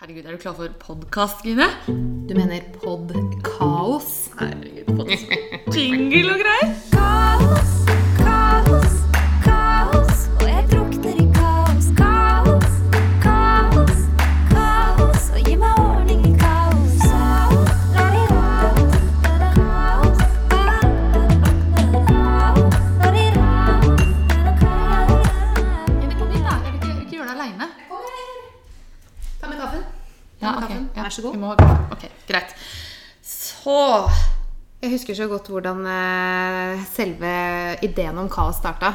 Herregud, er du klar for podkast, Gine? Du mener podkaos? Herregud, pod- Jingle og greier. Så god. Vi må ha kaffe. Ok, greit. Så Jeg husker så godt hvordan eh, selve ideen om kaos starta.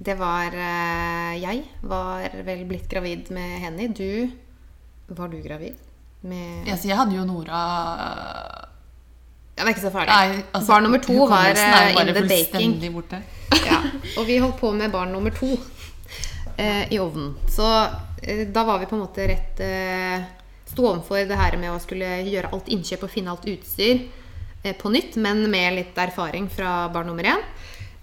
Det var eh, Jeg var vel blitt gravid med Henny. Du Var du gravid? Med jeg, jeg hadde jo Nora Ja, det er ikke så farlig. Nei, altså, barn nummer to var eh, bare in the baking. borte. Ja, og vi holdt på med barn nummer to eh, i ovnen. Så eh, da var vi på en måte rett eh, Sto overfor det her med å skulle gjøre alt innkjøp og finne alt utstyr eh, på nytt, men med litt erfaring fra barn nummer én.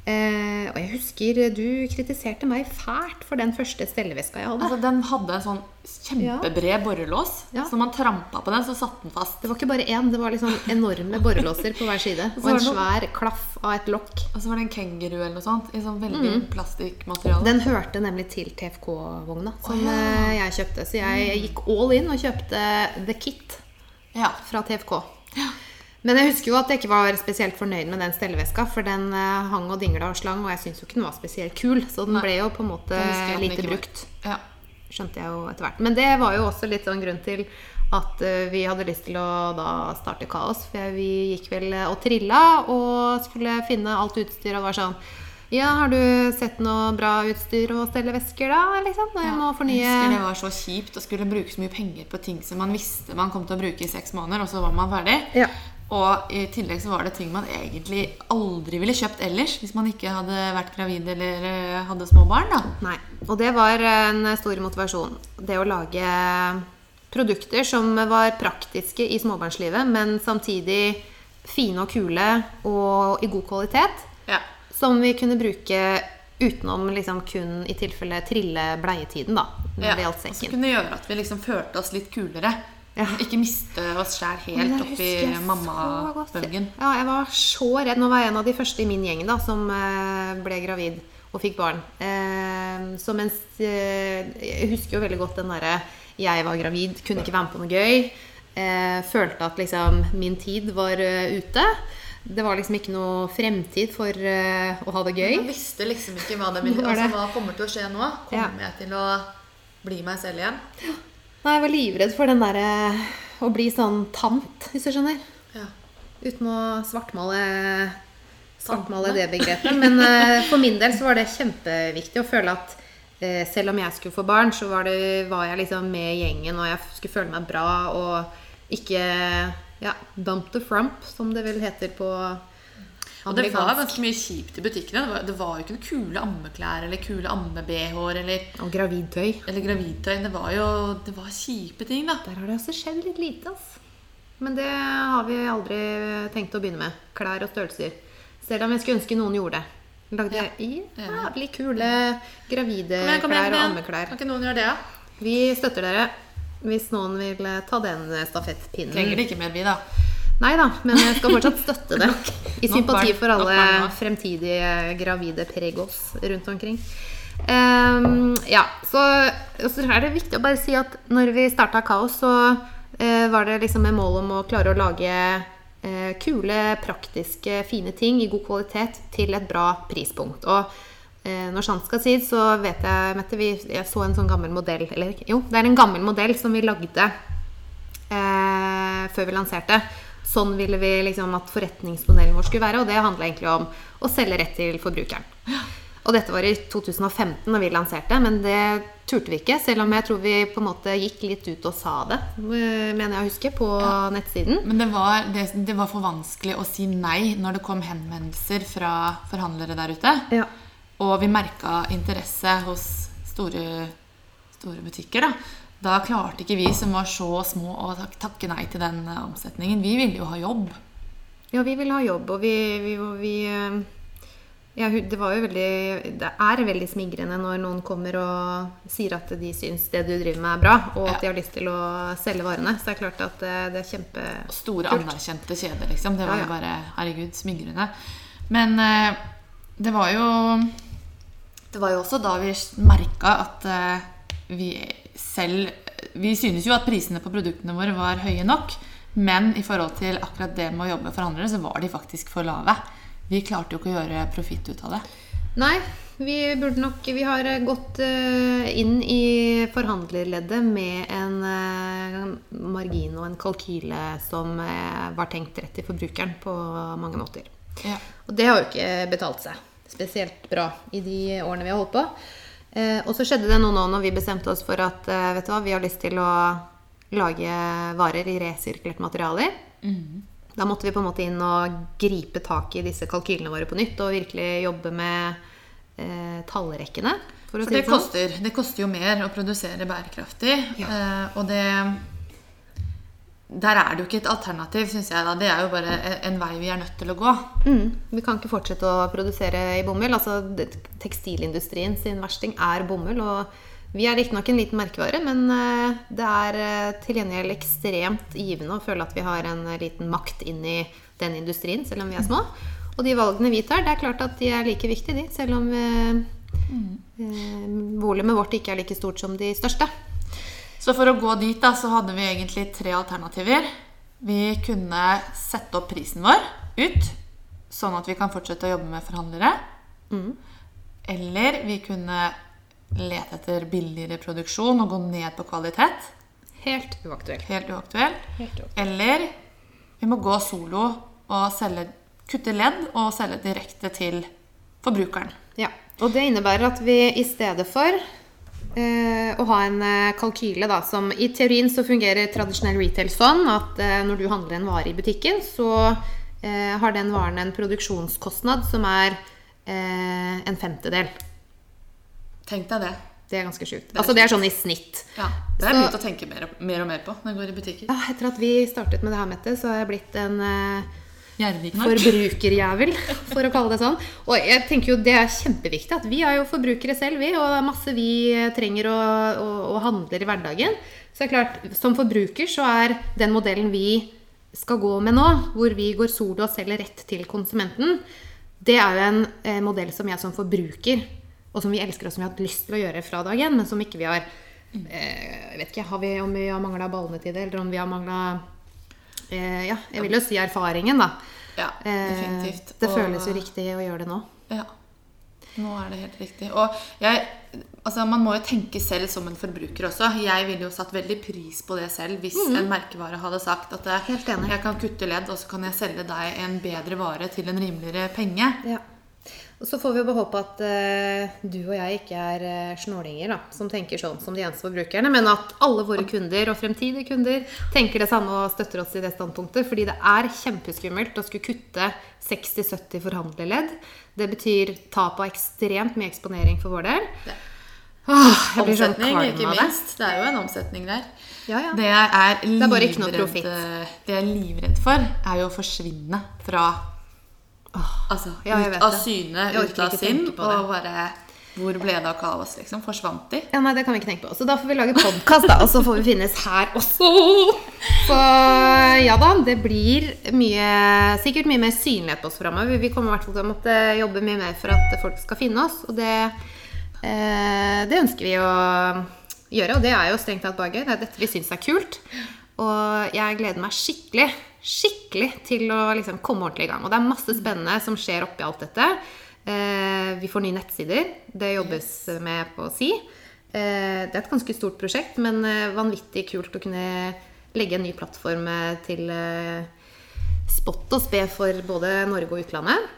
Eh, og jeg husker du kritiserte meg fælt for den første stelleveska jeg hadde. Altså, Den hadde en sånn kjempebred borrelås, Ja. så man trampa på den, så satt den fast. Det var ikke bare én, det var liksom enorme borrelåser på hver side. Og en svær klaff av et lokk. Og så var det en kenguru eller noe sånt i sånn veldig plastikkmateriale. Den hørte nemlig til TFK-vogna som oh, ja. eh, jeg kjøpte. Så jeg gikk all in og kjøpte The Kit Ja. fra TFK. Men jeg husker jo at jeg ikke var spesielt fornøyd med den stelleveska, for den eh, hang og dingla og slang, og jeg syntes jo ikke den var spesielt kul, så den Nei. ble jo på en måte lite brukt. ja. Skjønte jeg jo etter hvert. Men det var jo også litt sånn grunn til at eh, vi hadde lyst til å da starte kaos. For vi gikk vel eh, og trilla og skulle finne alt utstyr, og var sånn ja, har du sett noe bra utstyr og stellevesker da, liksom? Jeg må Jeg husker det var så kjipt å skulle bruke så mye penger på ting som man visste man kom til å bruke i seks måneder, og så var man ferdig. Ja. Og i tillegg så var det ting man egentlig aldri ville kjøpt ellers hvis man ikke hadde vært gravid eller eh, hadde små barn. da. Nei. Og det var en stor motivasjon. Det å lage produkter som var praktiske i småbarnslivet, men samtidig fine og kule og i god kvalitet. Ja. Som vi kunne bruke utenom liksom kun i tilfelle trille-bleietiden, da. Når det gjaldt Og så kunne det gjøre at vi liksom følte oss litt kulere. Ja. Ikke miste oss sjæl helt oppi mammabølgen. Ja, jeg var så redd. Nå var jeg en av de første i min gjeng da, som eh, ble gravid og fikk barn. Eh, så mens eh, Jeg husker jo veldig godt den derre Jeg var gravid, kunne ikke være med på noe gøy. Følte at liksom min tid var ute. Det var liksom ikke noe fremtid for å ha det gøy. Jeg visste liksom ikke hva det ville altså, Hva kommer til å skje nå? Ja. Kommer jeg til å bli meg selv igjen? Nei, jeg var livredd for den derre å bli sånn tant, hvis du skjønner. Ja. Uten å svartmale, svartmale det begrepet. Men eh, for min del så var det kjempeviktig å føle at eh, selv om jeg skulle få barn, så var, det, var jeg liksom med i gjengen, og jeg skulle føle meg bra og ikke ja, dump the frump, som det vel heter på Og det var ganske mye kjipt i butikkene. Det var, det var jo ikke noen kule ammeklær eller kule amme-BH-er eller, Og gravidtøy. eller gravidtøy. Det var jo det var kjipe ting, da. Der har det også skjedd litt lite, Altså. Men det har vi aldri tenkt å begynne med. Klær og størrelser. Selv om jeg skulle ønske noen gjorde det. Lagde jævlig kule gravide Kom igjen, kom igjen, klær og ammeklær. Kan ikke noen gjøre det, da? Vi støtter dere hvis noen vil ta den stafettpinnen. Trenger det ikke mer, vi, da. Nei da, men jeg skal fortsatt støtte det. I sympati for alle fremtidige gravide pregos rundt omkring. Um, ja, så, så er det viktig å bare si at når vi starta Kaos, så uh, var det liksom med mål om å klare å lage uh, kule, praktiske, fine ting i god kvalitet til et bra prispunkt. Og uh, når sant skal sies, så vet jeg, Mette, vi, jeg så en sånn gammel modell Eller jo, det er en gammel modell som vi lagde før vi lanserte. Sånn ville vi liksom at forretningsmodellen vår skulle være, og det handla egentlig om å selge rett til forbrukeren. Og dette var i 2015 da vi lanserte, men det turte vi ikke. Selv om jeg tror vi på en måte gikk litt ut og sa det, eh, mener jeg å huske, på nettsiden. Men det var, det, det var for vanskelig å si nei når det kom henvendelser fra forhandlere der ute. Ja. Og vi merka interesse hos store, store butikker. Da. Da klarte ikke vi som var så små, å tak takke nei til den eh, omsetningen. Vi ville jo ha jobb. Ja, vi ville ha jobb, og vi, vi, vi eh, Ja, det var jo veldig Det er veldig smigrende når noen kommer og sier at de syns det du driver med er bra, og at de har lyst til å selge varene. Så det er klart at det, det er kjempekult. Store, anerkjente kjeder, liksom. Det var jo bare Herregud, smigrende. Men eh, det var jo Det var jo også da vi merka at eh, vi selv Vi synes jo at prisene på produktene våre var høye nok, men i forhold til akkurat det med å jobbe for forhandlere, så var de faktisk for lave. Vi klarte jo ikke å gjøre profitt ut av det. Nei, vi burde nok Vi har gått eh, inn i forhandlerleddet med en eh, margin og en kalkyle som eh, var tenkt rett til forbrukeren på mange måter. Ja. Og det har jo ikke betalt seg spesielt bra i de årene vi har holdt på. Eh, og så skjedde det noe nå når vi bestemte oss for at eh, vet du hva, vi har lyst til å lage varer i resirkulerte materialer. Da måtte vi på en måte inn og gripe tak i disse kalkylene våre på nytt og virkelig jobbe med eh, tallrekkene. For For det det sånn. koster, det koster jo mer å produsere bærekraftig. eh, og det Der er det jo ikke et alternativ, syns jeg. da. Det er jo bare en- vei vi er nødt til å gå. Mm, vi kan ikke fortsette å produsere i bomull. Altså, Tekstilindustrien sin versting er bomull. og Vi er riktignok en liten merkevare, men eh, det er eh, til gjengjeld ekstremt givende å føle at vi har en eh, liten makt inn i den industrien, selv om vi er små. Og de valgene vi tar, det er klart at de er like viktige, de, selv om mm. eh, volumet vårt ikke er like stort som de største. Så for å gå dit da, så hadde vi egentlig tre alternativer. Vi kunne sette opp prisen vår ut, sånn at vi kan fortsette å jobbe med forhandlere. Eller vi kunne lete etter billigere produksjon og gå ned på kvalitet. Helt uaktuelt. Helt uaktuell. Helt uaktuelt. Eller vi må gå solo og selge, kutte ledd og selge direkte til forbrukeren. Ja, og det innebærer at vi i stedet for å ha en eh, kalkyle da, som i teorien så fungerer tradisjonell retail sånn at eh, når du handler en vare i butikken, så eh, har den varen en produksjonskostnad som er eh, en femtedel. Tenk deg det. Det er ganske sjukt. Altså det er sånn i snitt. Ja, det er Så- begynt å tenke mer og, mer og mer på når jeg går i butikker. Ja, etter at vi startet med det her, Mette, så har jeg blitt en eh. Forbrukerjævel, for å kalle det sånn. Og jeg tenker jo det er kjempeviktig at vi er jo forbrukere selv, vi, og det er masse vi trenger å, å, å handle i hverdagen. Så det er klart, som forbruker så er den modellen vi skal gå med nå, hvor vi går solo og selger rett til konsumenten, det er jo en eh, modell som jeg som forbruker, og som vi elsker og som vi har hatt lyst til å gjøre fra dag én, men som ikke vi har eh, Jeg vet ikke har vi, om vi har mangla ballene til det, eller om vi har mangla eh, Ja, jeg vil jo si erfaringen, da. Ja, Eh, definitivt. Det Og- føles jo riktig å gjøre det nå. Ja. Nå er det helt riktig. Og jeg, altså man må jo tenke selv som en forbruker også. Jeg ville jo satt veldig pris på det selv hvis en merkevare hadde sagt at eh. Helt enig. jeg kan kutte ledd, og så kan jeg selge deg en bedre vare til en rimeligere penge. Ja. Og så får vi bare håpe at uh, du og jeg ikke er uh, snålinger da, som tenker sånn som de eneste forbrukerne, men at alle våre kunder og fremtidige kunder tenker det samme og støtter oss i det standpunktet. Fordi det er kjempeskummelt å skulle kutte 60-70 forhandlerledd. Det betyr tap av ekstremt mye eksponering for vår del. Åh, jeg blir sånn kvalm ikke av det. minst. Det er jo en omsetning der. Ja, ja. Det jeg er er bare ikke noe profitt. det jeg er livredd for, er jo å forsvinne fra Altså ja, jeg ut av syne, ut av sinn, og bare Hvor ble det av kaos, liksom? Forsvant de? Ja, nei, det kan vi ikke tenke på. Så da får vi lage podkast, da. Og så får vi finnes her også. Så ja da, det blir mye, sikkert mye mer synlighet på oss framover. Vi kommer i hvert fall til å måtte jobbe mye mer for at folk skal finne oss. Og det, eh, det ønsker vi å gjøre. Og det er jo strengt tatt gøy. Det er dette vi syns er kult. Og jeg gleder meg skikkelig, skikkelig til å liksom komme ordentlig i gang. Og det er masse spennende som skjer oppi alt dette. Eh, vi får nye nettsider. Det jobbes med på si. Eh, det er et ganske stort prosjekt, men eh, vanvittig kult å kunne legge en ny plattform til spott og spe for både Norge og utlandet.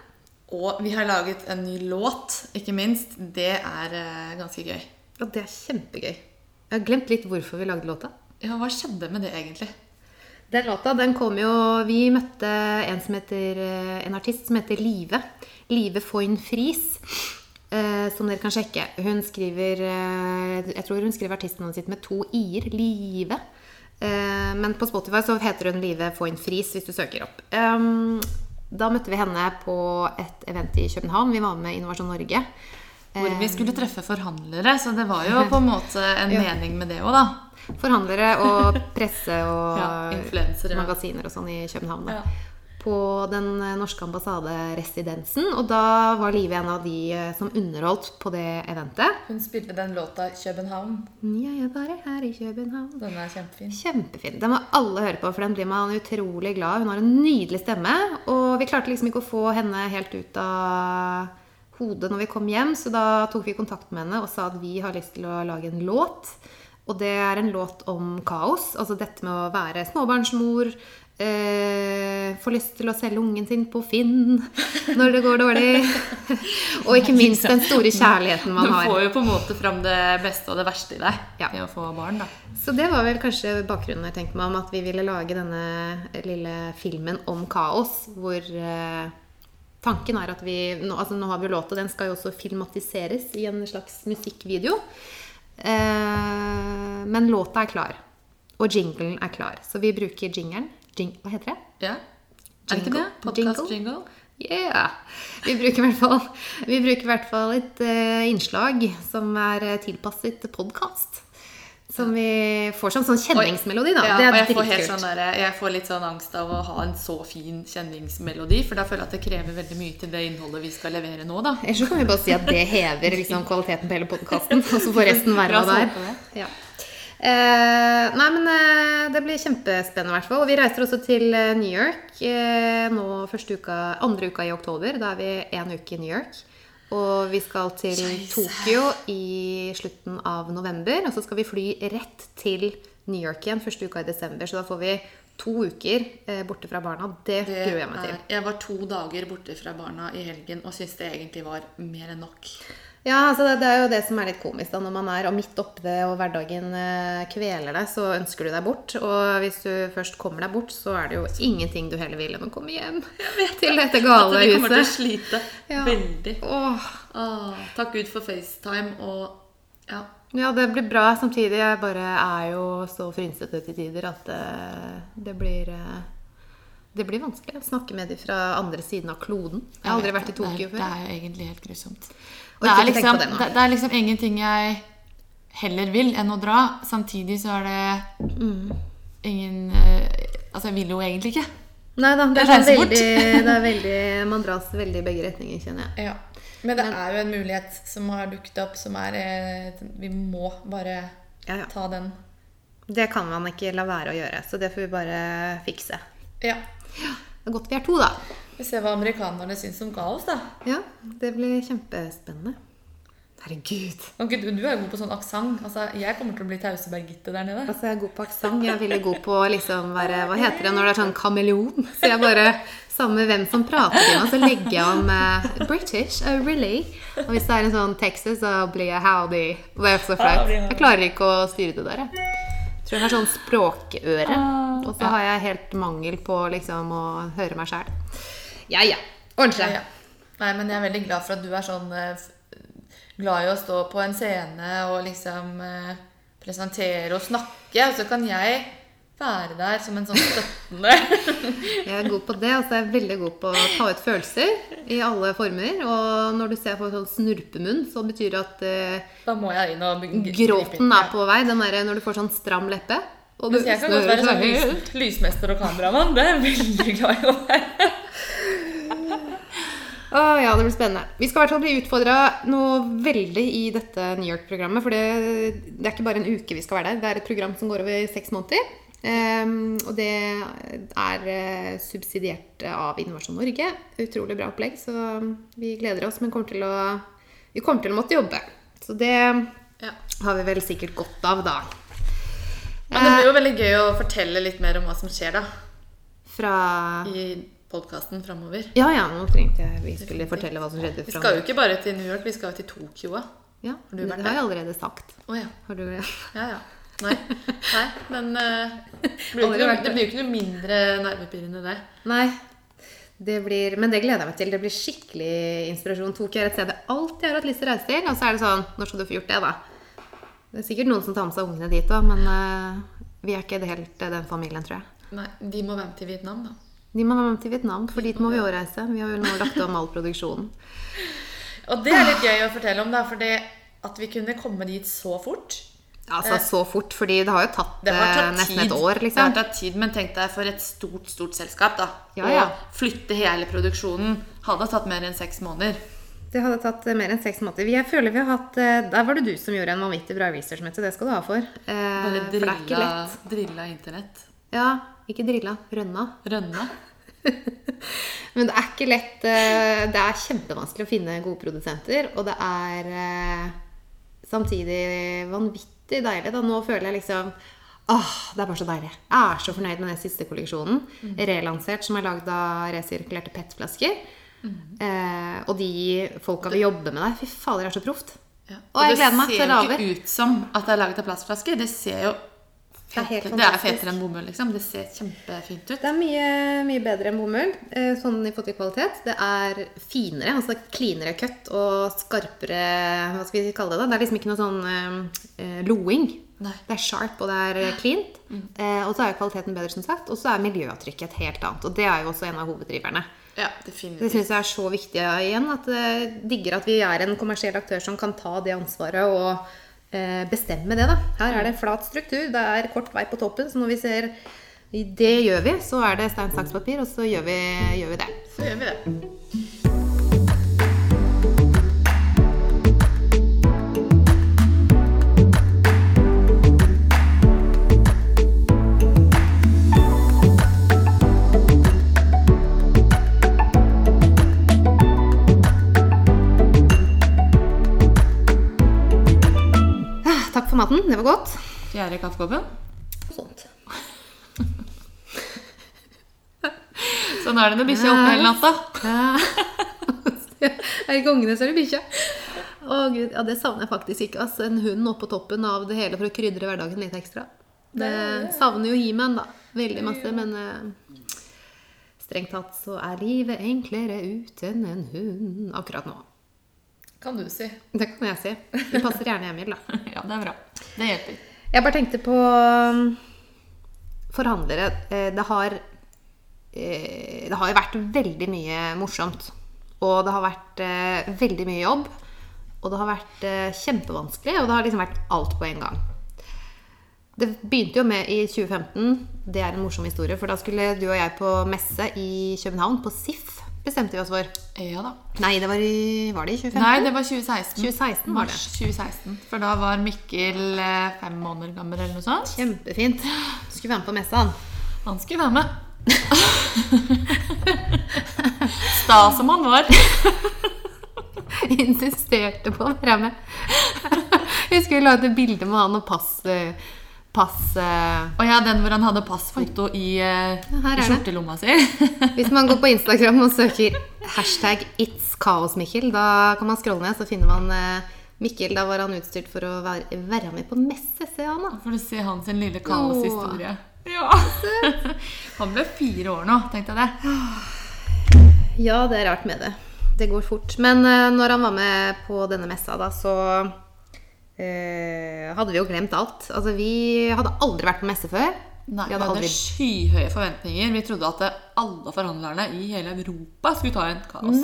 Og vi har laget en ny låt, ikke minst. Det er ganske gøy. Ja, det er kjempegøy. Jeg har glemt litt hvorfor vi lagde låta. Ja, hva skjedde med det, egentlig? Den låta den kom jo Vi møtte en, som heter, eh, en artist som heter Live. Live Foyn Friis. Eh, som dere kan sjekke. Hun skriver eh, Jeg tror hun skriver artistnavnet sitt med to i-er. Live. Eh, men på Spotify så heter hun Live Foyn Friis hvis du søker opp. Da møtte vi henne på et event i København. Vi var med Innovasjon Norge. Hvor vi skulle treffe forhandlere, så det var jo på en måte en mening med det òg, da. Forhandlere og presse og Ja, magasiner og sånn i København. Da. Ja. På den eh, norske ambassaderesidensen. Og da var Live en av de eh, som underholdt på det eventet. Hun spilte den låta 'København'. Ja, Jeg er bare her i København. Den er kjempefin. Kjempefin. Den må alle høre på, for den blir man utrolig glad. Hun har en nydelig stemme. Og vi klarte liksom ikke å få henne helt ut av hodet når vi kom hjem, så da tok vi kontakt med henne og sa at vi har lyst til å lage en låt. Og det er en låt om kaos. Altså dette med å være småbarnsmor. Eh, få lyst til å selge ungen sin på Finn når det går dårlig. og ikke minst den store kjærligheten man har. Du får jo på en måte fram det beste og det verste i deg Ja. i å få barn, da. Så det var vel kanskje bakgrunnen jeg tenkte meg om at vi ville lage denne lille filmen om kaos, hvor eh, tanken er at vi nå, altså nå har vi jo låta, den skal jo også filmatiseres i en slags musikkvideo. Eh, men låta er klar. Og jinglen er klar. Så vi bruker jingelen. Jing, hva heter det? Ja. Er det ikke det? Podcast jingle? Yeah! Vi bruker i hvert fall, vi bruker i hvert fall et uh, innslag som er eh, tilpasset podkast. Som vi får som sånn kjenningsmelodi, da. Ja, det og jeg får, helt sånn der, jeg får litt sånn angst av å ha en så fin kjenningsmelodi, for da føler jeg at det krever veldig mye til det innholdet vi skal levere nå, da. Ellers så kan vi bare si at det hever liksom, kvaliteten på hele podkasten. Og så får resten være hva det er. Ja. Eh, nei, men eh, det blir kjempespennende, i hvert fall. Og vi reiser også til eh, New York eh, nå første uka, andre uka i oktober. Da er vi én uke i New York. Og vi skal til Scheisse. Tokyo i slutten av november. Og så skal vi fly rett til New York igjen første uka i desember. Så da får vi to uker eh, borte fra barna. Det, Det gruer jeg meg til. er, jeg var to dager borte fra barna i helgen og syntes det egentlig var mer enn nok. Ja, altså det, det er jo det som er litt komisk da, når man er og midt oppi det og hverdagen eh, kveler deg, så ønsker du deg bort. Og hvis du først kommer deg bort, så er det jo ingenting du heller vil enn å komme hjem til dette gale At de kommer til å slite Ja. veldig. Åh, Åh, takk Gud for FaceTime og ja. ja, det blir bra. Samtidig jeg bare er jo så frynsete til tider at det, det blir eh, det blir vanskelig å snakke med de fra andre siden av kloden. Jeg har aldri vært i Tokyo før. Det er jo egentlig helt grusomt. Det er, liksom, det det, er liksom ingenting jeg heller vil enn å dra. Samtidig så er det Mm. ingen eh, Altså, jeg vil jo egentlig ikke. Nei da, det er, sånn veldig, det er veldig Man dras veldig i begge retninger, kjenner jeg. Ja. Men det er jo en mulighet som har dukket opp, som er eh, Vi må bare Ja, ja. ta den. Det kan man ikke la være å gjøre, så det får vi bare fikse. Ja. Det er godt vi er to, da. Vi ser hva amerikanerne syns om kaos, da. Ja, det blir kjempespennende. Herregud. Okay, Du, du er god på sånn aksent. Altså, jeg kommer til å bli Tause-Bergitte der nede. Altså, jeg er god på aksent. Jeg er veldig god på liksom være Hva heter det når det er sånn kameleon? Så jeg bare Samme hvem som prater til meg, så legger jeg om uh, British. Oh, really? Og hvis det er en sånn Texas, så blir jeg howdy. Det er så flaut. Jeg klarer ikke å styre det der, jeg. Jeg tror jeg har sånn språkøre. Og så har jeg helt mangel på liksom å høre meg sjæl. Ja ja. Ordner Ja, ja. Nei, men jeg er veldig glad for at du er sånn eh, glad i å stå på en scene og liksom eh, presentere og snakke. Og så kan jeg være der som en sånn støttende Jeg er god på det, altså Jeg er veldig god på å ta ut følelser i alle former. Og når du ser på en sånn snurpemunn, så betyr det at eh, Da må jeg inn og gråten er på vei. Den der, når du får sånn stram leppe. Og du, jeg kan godt være sånn lys, lysmester og kameramann. Det er jeg veldig glad i å være. Å, ja, det blir spennende. Vi skal i hvert fall bli utfordra noe veldig i dette New York-programmet. For det, det er ikke bare en uke vi skal være der. Det er et program som går over seks måneder. Um, og det er eh, subsidiert av Innovasjon Norge. Utrolig bra opplegg, så vi gleder oss. Men kommer til å, vi kommer til å måtte jobbe. Så det Ja. har vi vel sikkert godt av, da. Men det blir jo veldig gøy å fortelle litt mer om hva som skjer da Fra i podkasten framover. Ja, ja, nå trengte jeg vi skulle fortelle hva som skjedde Vi skal jo ikke bare til New York, vi skal jo til Tokyo. Ja, du det har jeg allerede sagt. Å ja. Har du Ja, ja. Nei, Nei men uh, det blir jo ikke, det ikke noe mindre nervepirrende, det. Nei. Det blir, men det gleder jeg meg til. Det blir skikkelig inspirasjon. Tokyo er et sted jeg alltid har hatt lyst til å reise til. Og så er det sånn Når skal du få gjort det, da? Det er sikkert noen som tar med seg ungene dit òg, men uh, vi er ikke helt eh, den familien, tror jeg. Nei, De må være med til Vietnam, da. De må være med til Vietnam, for dit må vi òg reise. Vi har jo nå lagt om all produksjonen. Og det er litt gøy å fortelle om, da, fordi at vi kunne komme dit så fort. Altså så fort, fordi det har jo tatt, Det har eh, tatt nesten tid. et år, Liksom. Det liksom. har tatt tid, Men tenk deg for et stort stort selskap. da Ja, ja. Å flytte hele produksjonen hadde tatt mer enn seks måneder. Det hadde tatt eh, mer enn seks måneder. Jeg føler vi har hatt eh, Der var det du som gjorde en vanvittig bra research, Mette. Det skal du ha for. Eh, Bare for det drilla, lett. drilla internett. Ja, ikke drilla. Rønna. Rønna. Men det er ikke lett. eh, Det er kjempevanskelig å finne gode produsenter, og det er eh, samtidig vanvittig deilig. Da. Nå føler jeg liksom Åh, det er bare så deilig. Jeg er så fornøyd med den siste kolleksjonen. Relansert, som er lagd av resirkulerte PET-flasker. Eh, og de folka vi jobber med der, fy fader, det er så proft. Ja. Og jeg gleder meg til Det ser jo ikke ut som at det er laget av plastflasker. Det ser jo Det er det er fetere enn bomull, liksom. Det ser kjempefint ut. Det er mye, mye bedre enn bomull, eh, sånn i forhold. Det er finere, altså cleanere cut og skarpere Hva skal vi kalle det? da? Det er liksom ikke noe sånn eh, eh, loing. Nei. Det er sharp, og det er cleant. Mm. Eh, og så er jo kvaliteten bedre, som sagt. Og så er miljøavtrykket et helt annet. Og det er jo også en av hoveddriverne. Ja, definitivt. Det syns jeg er så viktig igjen. At jeg digger at vi er en kommersiell aktør som kan ta det ansvaret og eh, bestemme det. da. Her er det flat struktur, det er kort vei på toppen. Så når vi ser det gjør vi, så er det stein, saks, papir, og så gjør vi, gjør vi det. Så gjør vi det. For maten, det var godt. Fjerde kaffekoppen. Sånt. Sånn er det når bikkja er oppe hele natta. Er ikke ungene, så er det bikkja. Ja, Det savner jeg faktisk ikke. Altså, En hund oppå toppen av det hele for å krydre hverdagen litt ekstra. Det savner jo He-Man, da. Veldig masse, men uh, strengt tatt så er livet enklere uten en hund akkurat nå. Kan du si. Det kan jeg si. Det passer gjerne hjemme, da. Ja, det er bra. Det hjelper. Jeg bare tenkte på um, forhandlere. Eh, Det har eh, Det har vært veldig mye morsomt. Og det har vært eh, veldig mye jobb. Og det har vært kjempevanskelig, og det har liksom vært alt på en gang. Det begynte jo med i 2015. Det er en morsom historie, for da skulle du og jeg på messe i København, på SIF, bestemte vi oss for. Ja da. Nei, det var i Var det i 2015? Nei, det var 2016. 2016 var det. Mars 2016. For da var Mikkel eh, fem måneder gammel eller noe sånt. Kjempefint. Skulle være med på messa, han. Han skulle være med. Sta som han var. insisterte på å være med. Jeg vi la ut et bilde med han og pass... pass Å Og ja, den hvor han hadde passfoto i, eh, i skjortelomma si. Hvis man går på Instagram og søker hashtag It's Kaos-Mikkel, da kan man scrolle ned, så finner man eh, Mikkel. Da var han utstyrt for å være, være med på messe, se han da. For å se hans lille kaoshistorie. Ja. Han ble fire år nå, tenkte jeg det. Ja, det er rart med det. Det går fort. Men eh, når han var med på denne messa, da, så eh, hadde vi jo glemt alt. Altså, vi hadde aldri vært på messe før. Nei, vi vi hadde hadde aldri skyhøye forventninger. Vi trodde at alle forhandlerne i hele Europa skulle ta en kaos.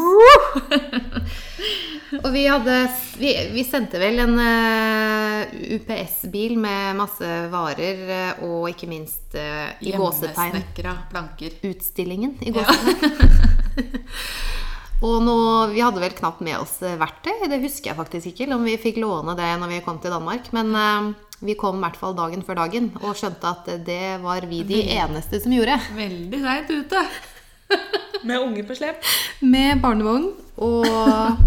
Og vi hadde Vi, vi sendte vel en uh, UPS-bil med masse varer, uh, og ikke minst uh, i gåsetegn utstillingen i gåsetegn. og nå, vi hadde vel knapt med oss eh, verktøy. Det husker jeg faktisk ikke, om vi fikk låne det når vi kom til Danmark. Men uh, vi kom i hvert fall dagen før dagen og skjønte at det var vi de eneste som gjorde. Veldig seint ute. Med unge på slep. Med barnevogn. Og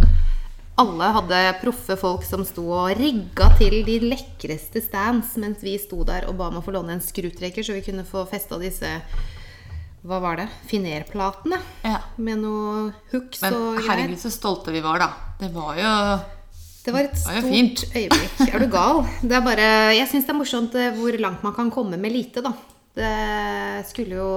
alle hadde proffe folk som sto og rigga til de lekreste stands mens vi sto der og ba om å få låne en skrutrekker, så vi kunne få festa disse Hva var det? Finerplatene. Ja. Med noe hooks Men og greier. herregud, så stolte vi var, da. Det var jo Det var et stort øyeblikk. Er du gal? Det er bare Jeg syns det er morsomt eh, hvor langt man kan komme med lite, da. Det skulle jo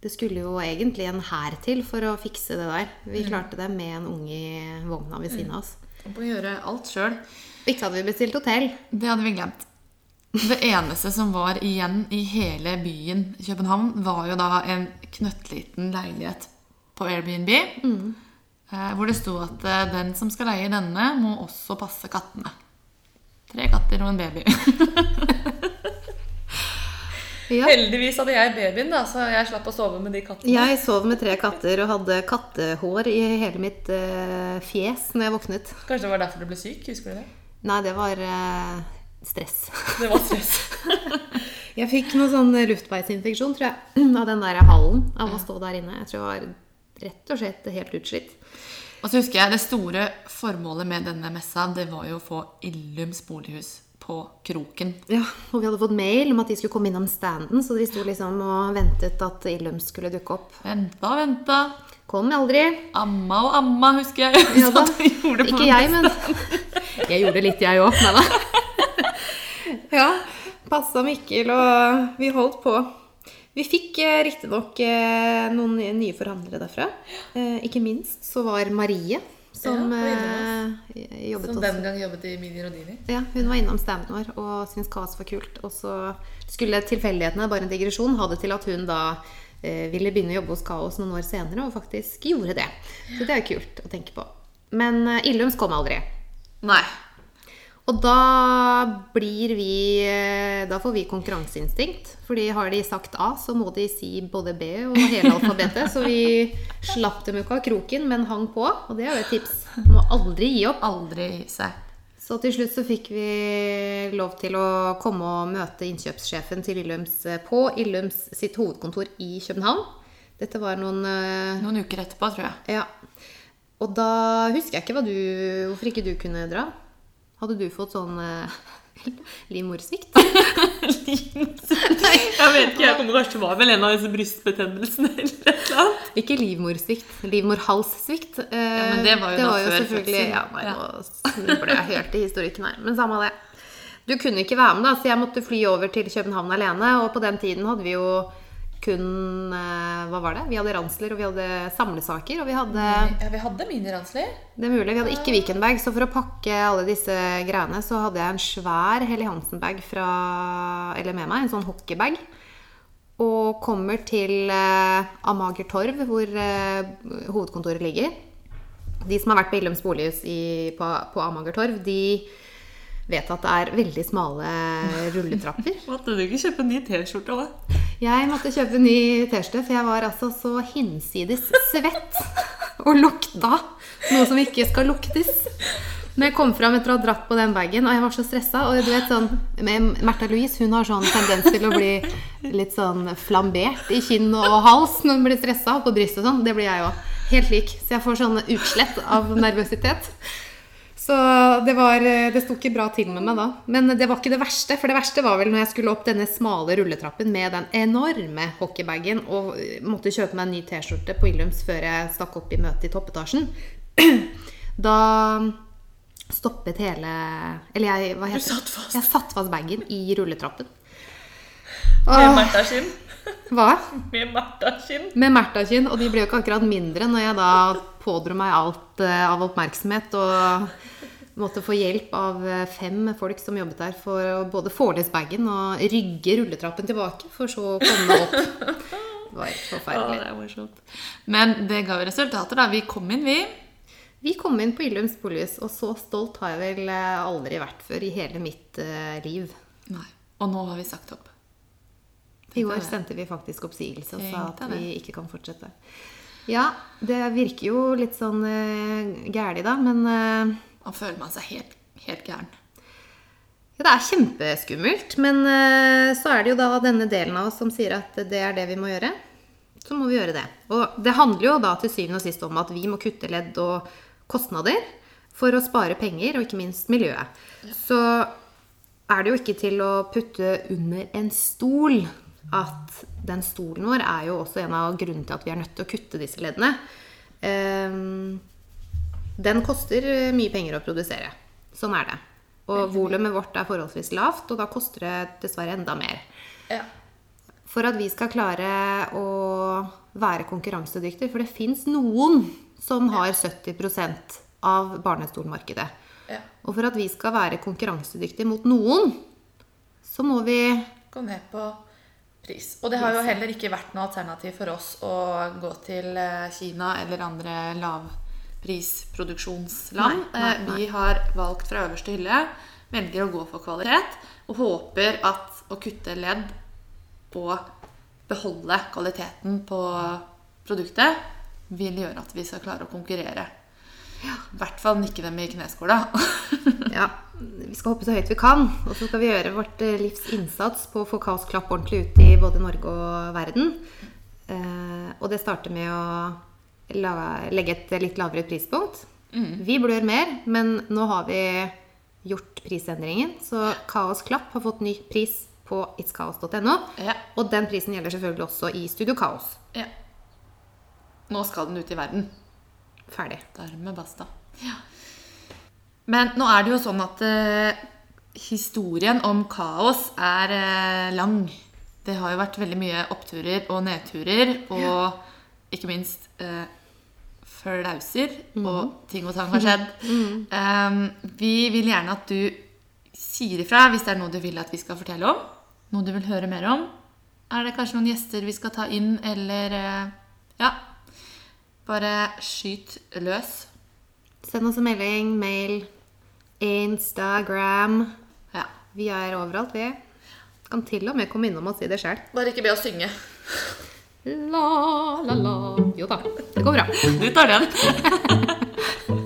Det skulle jo egentlig en hær til for å fikse det der. Vi klarte det med en unge i vogna ved siden av oss. Og på Å gjøre alt sjøl. Ikke hadde vi bestilt hotell. Det hadde vi glemt. Det eneste som var igjen i hele byen København, var jo da en knøttliten leilighet på Airbnb. Mm. Hvor det sto at eh, den som skal leie denne, må også passe kattene. Tre katter og en baby. Ja. Heldigvis hadde jeg babyen, da, så jeg slapp å sove med de kattene. Jeg sov med tre katter og hadde kattehår i hele mitt uh, fjes når jeg våknet. Kanskje det var derfor du ble syk? Husker du det? Nei, det var eh, stress. Det var stress. Jeg fikk noe sånn luftveisinfeksjon, tror jeg, av den der hallen av å stå der inne. Jeg tror jeg var rett og slett helt utslitt. Og så husker jeg det store formålet med denne messa, det var jo å få Illums bolighus på kroken. Ja, og vi hadde fått mail om at de skulle komme innom standen, så vi sto liksom og ventet at Illum skulle dukke opp. Venta, venta. Kom aldri. Amma og amma, husker jeg. Ja da. Og Ikke jeg, men Jeg gjorde litt, jeg òg. Nei da. Ja. Passa Mikkel, og vi holdt på. Vi fikk eh, riktignok eh, noen nye- nye forhandlere derfra. Eh, ikke minst så var Marie, som Ja, eh, jobbet Som den gang jobbet i Mini Rodini. Ja, hun var innom standen vår og syntes kaos var kult. Og så skulle tilfeldighetene, bare en digresjon, ha det til at hun da eh, ville begynne å jobbe hos Kaos noen år senere, og faktisk gjorde det. Så det er jo kult å tenke på. Men eh, Illums kom aldri. Nei. Og da blir vi eh, Da får vi konkurranseinstinkt. Fordi har de sagt A, så må de si både B og hele alfabetet. Så vi slapp dem ikke av kroken, men hang på. Og det er jo et tips. Må aldri gi opp. Aldri gi seg. Så til slutt så fikk vi lov til å komme og møte innkjøpssjefen til Illums eh, på Illums sitt hovedkontor i København. Dette var noen eh, Noen uker etterpå, tror jeg. Ja. Og da husker jeg ikke du, hvorfor ikke du kunne dra. Hadde du fått sånn eh, livmorsvikt? Jeg vet ikke, jeg kommer kanskje til å være vel en av disse brystbetennelsene eller et eller annet. Ikke livmorsvikt, livmorhalssvikt. Eh, men det var jo da før selvfølgelig fødselen. Ja, nei, Ja. nå snubler jeg helt i historikken her. Men samme det. Du kunne ikke være med, da, så jeg måtte fly over til København alene. Og på den tiden hadde vi jo kun eh, Hva var det? Vi hadde ransler, og vi hadde samlesaker. Og vi hadde Ja, vi hadde miniransler. Det er mulig. Vi hadde ikke Vikenbag. så for å pakke alle disse greiene, så hadde jeg en svær Helly Hansen-bag fra Eller med meg, en sånn hockeybag. Og kommer til eh, Amager Torv, hvor eh, hovedkontoret ligger. De som har vært på Illums bolighus i, på, på Amager Torv, de vet at det er veldig smale rulletrapper. Måtte du ikke kjøpe en ny T-skjorte òg? Jeg måtte kjøpe ny T-skjorte, for jeg var altså så hinsides svett og lukta noe som ikke skal luktes. Når jeg kom fram etter å ha dratt på den bagen, og jeg var så stressa og du vet sånn, med Märtha Louise hun har sånn tendens til å bli litt sånn flambert i kinn og hals når hun blir stressa, og på brystet og sånn. Det blir jeg òg. Helt lik. Så jeg får sånn utslett av nervøsitet. Så det, var, det sto ikke bra til med meg da. Men det var ikke det verste. For det verste var vel når jeg skulle opp denne smale rulletrappen med den enorme hockeybagen og måtte kjøpe meg en ny T-skjorte på Illums før jeg stakk opp i møtet i toppetasjen. Da stoppet hele Eller jeg hva heter det? satt fast. Jeg satt fast bagen i rulletrappen. Det er Märtha-skinn. Hva? Med Märtha-kinn. Med Märtha-kinn, og de ble jo ikke akkurat mindre når jeg da pådro meg alt eh, av oppmerksomhet og måtte få hjelp av eh, fem folk som jobbet der for å både få løs bagen og rygge rulletrappen tilbake, for så å komme opp. Det var forferdelig. Ja, det er morsomt. Men det ga jo resultater, da. Vi kom inn, vi. Vi kom inn på Illums bolighus, og så stolt har jeg vel eh, aldri vært før i hele mitt liv. Nei. Og nå har vi sagt opp. I år det. sendte vi faktisk oppsigelse og sa at vi ikke kan fortsette. Ja, det virker jo litt sånn uh, gæli da, men uh, Man føler man seg helt, helt gæren. Ja, det er kjempeskummelt, men uh, så er det jo da denne delen av oss som sier at det er det vi må gjøre. Så må vi gjøre det. Og det handler jo da til syvende og sist om at vi må kutte ledd og kostnader for å spare penger, og ikke minst miljøet. Så er det jo ikke til å putte under en stol at den stolen vår er jo også en av grunnene til at vi er nødt til å kutte disse leddene. Ehm, den koster mye penger å produsere. Sånn er det. Og volumet vårt er forholdsvis lavt, og da koster det dessverre enda mer. Ja. For at vi skal klare å være konkurransedyktige, for det fins noen som har 70% av barnestolmarkedet. Ja. Og for at vi skal være konkurransedyktige mot noen, så må vi Gå ned på pris. Og det har jo heller ikke vært noe alternativ for oss å gå til eh, Kina eller andre lavprisproduksjonsland. Nei, nei, Eh, nei. Vi har valgt fra øverste hylle, velger å gå for kvalitet, og håper at å kutte ledd og beholde kvaliteten på produktet vil gjøre at vi skal klare å konkurrere. I hvert fall nikke dem i kneskåla. Ja, vi skal hoppe så høyt vi kan. Og så skal vi gjøre vårt eh, livs innsats på å få Kaos Klapp ordentlig ut i både Norge og verden. Eh, og det starter med å la, legge et litt lavere prispunkt. Vi blør mer, men nå har vi gjort prisendringen. Så Kaos Klapp har fått ny pris på itskaos.no. Ja. Og den prisen gjelder selvfølgelig også i Studio Kaos. ja. Nå skal den ut i verden. Ferdig. Dermed basta. Ja. Men nå er det jo sånn at eh, historien om kaos er eh, lang. Det har jo vært veldig mye oppturer og nedturer, og ikke minst eh, flauser, og ting og tang har skjedd. Um, vi vil gjerne at du sier ifra hvis det er noe du vil at vi skal fortelle om. Noe du vil høre mer om. Er det kanskje noen gjester vi skal ta inn, eller eh, Ja. Bare skyt løs. Send oss en melding, mail, Instagram. Ja. Vi er overalt, vi. Kan til og med komme innom og si det sjøl. Bare ikke be oss synge. La, la, la. Jo da, det går bra. Du tar den.